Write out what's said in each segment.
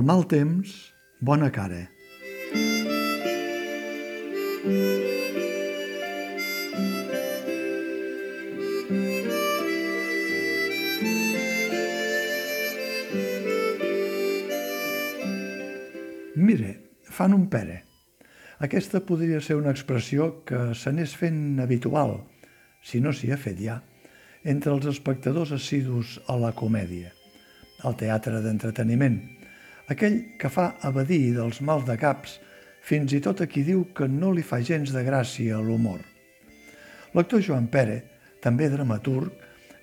Pel mal temps, bona cara. Mire, fan un pere. Aquesta podria ser una expressió que s'anés fent habitual, si no s'hi ha fet ja, entre els espectadors assidus a la comèdia, al teatre d'entreteniment, aquell que fa evadir dels mals de caps fins i tot a qui diu que no li fa gens de gràcia l'humor. L'actor Joan Pere, també dramaturg,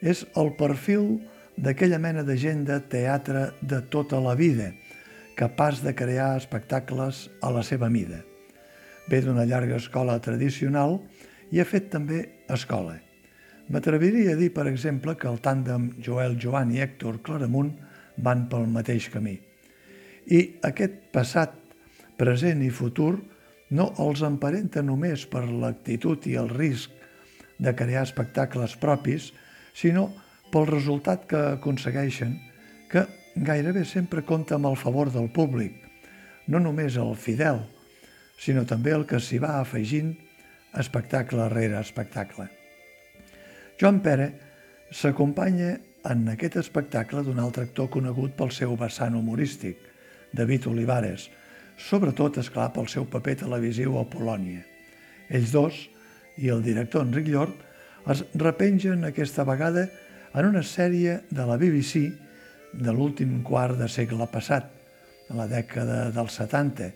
és el perfil d'aquella mena de gent de teatre de tota la vida, capaç de crear espectacles a la seva mida. Ve d'una llarga escola tradicional i ha fet també escola. M'atreviria a dir, per exemple, que el tàndem Joel Joan i Héctor Claramunt van pel mateix camí. I aquest passat, present i futur no els emparenta només per l'actitud i el risc de crear espectacles propis, sinó pel resultat que aconsegueixen, que gairebé sempre compta amb el favor del públic, no només el fidel, sinó també el que s'hi va afegint espectacle rere espectacle. Joan Pere s'acompanya en aquest espectacle d'un altre actor conegut pel seu vessant humorístic, David Olivares, sobretot, és clar pel seu paper televisiu a Polònia. Ells dos i el director Enric Llort es repengen aquesta vegada en una sèrie de la BBC de l'últim quart de segle passat, a la dècada dels 70,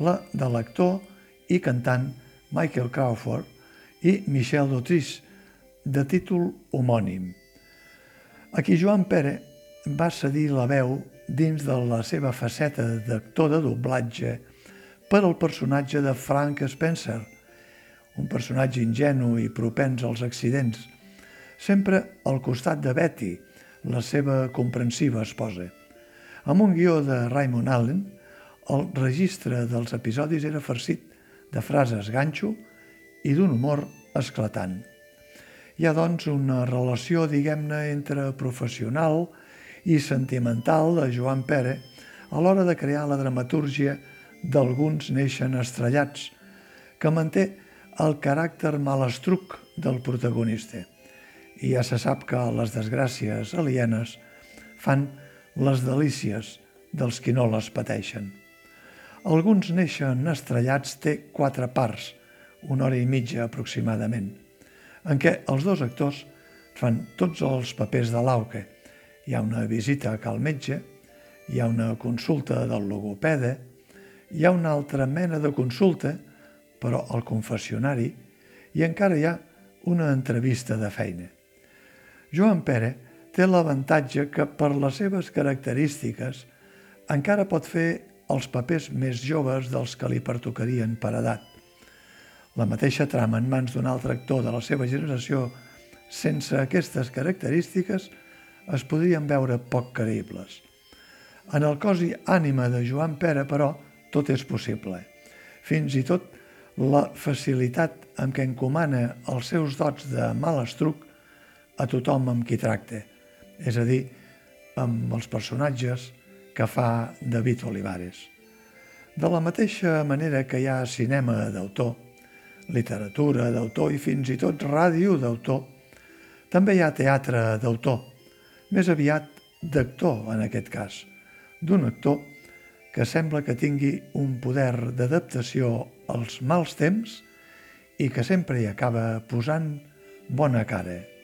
la de l'actor i cantant Michael Crawford i Michel Dautrice, de títol homònim. Aquí Joan Pere va cedir la veu dins de la seva faceta d'actor de doblatge per al personatge de Frank Spencer, un personatge ingenu i propens als accidents, sempre al costat de Betty, la seva comprensiva esposa. Amb un guió de Raymond Allen, el registre dels episodis era farcit de frases ganxo i d'un humor esclatant. Hi ha, doncs, una relació, diguem-ne, entre professional i sentimental de Joan Pere a l'hora de crear la dramatúrgia d'alguns neixen estrellats, que manté el caràcter malastruc del protagonista. I ja se sap que les desgràcies alienes fan les delícies dels qui no les pateixen. Alguns neixen estrellats té quatre parts, una hora i mitja aproximadament en què els dos actors fan tots els papers de l'auque. Hi ha una visita a cal metge, hi ha una consulta del logopede, hi ha una altra mena de consulta, però al confessionari, i encara hi ha una entrevista de feina. Joan Pere té l'avantatge que per les seves característiques encara pot fer els papers més joves dels que li pertocarien per edat la mateixa trama en mans d'un altre actor de la seva generació sense aquestes característiques es podrien veure poc creïbles. En el cos i ànima de Joan Pere, però, tot és possible. Fins i tot la facilitat amb què encomana els seus dots de mal estruc a tothom amb qui tracta, és a dir, amb els personatges que fa David Olivares. De la mateixa manera que hi ha cinema d'autor, literatura d'autor i fins i tot ràdio d'autor. També hi ha teatre d'autor, més aviat d'actor en aquest cas, d'un actor que sembla que tingui un poder d'adaptació als mals temps i que sempre hi acaba posant bona cara.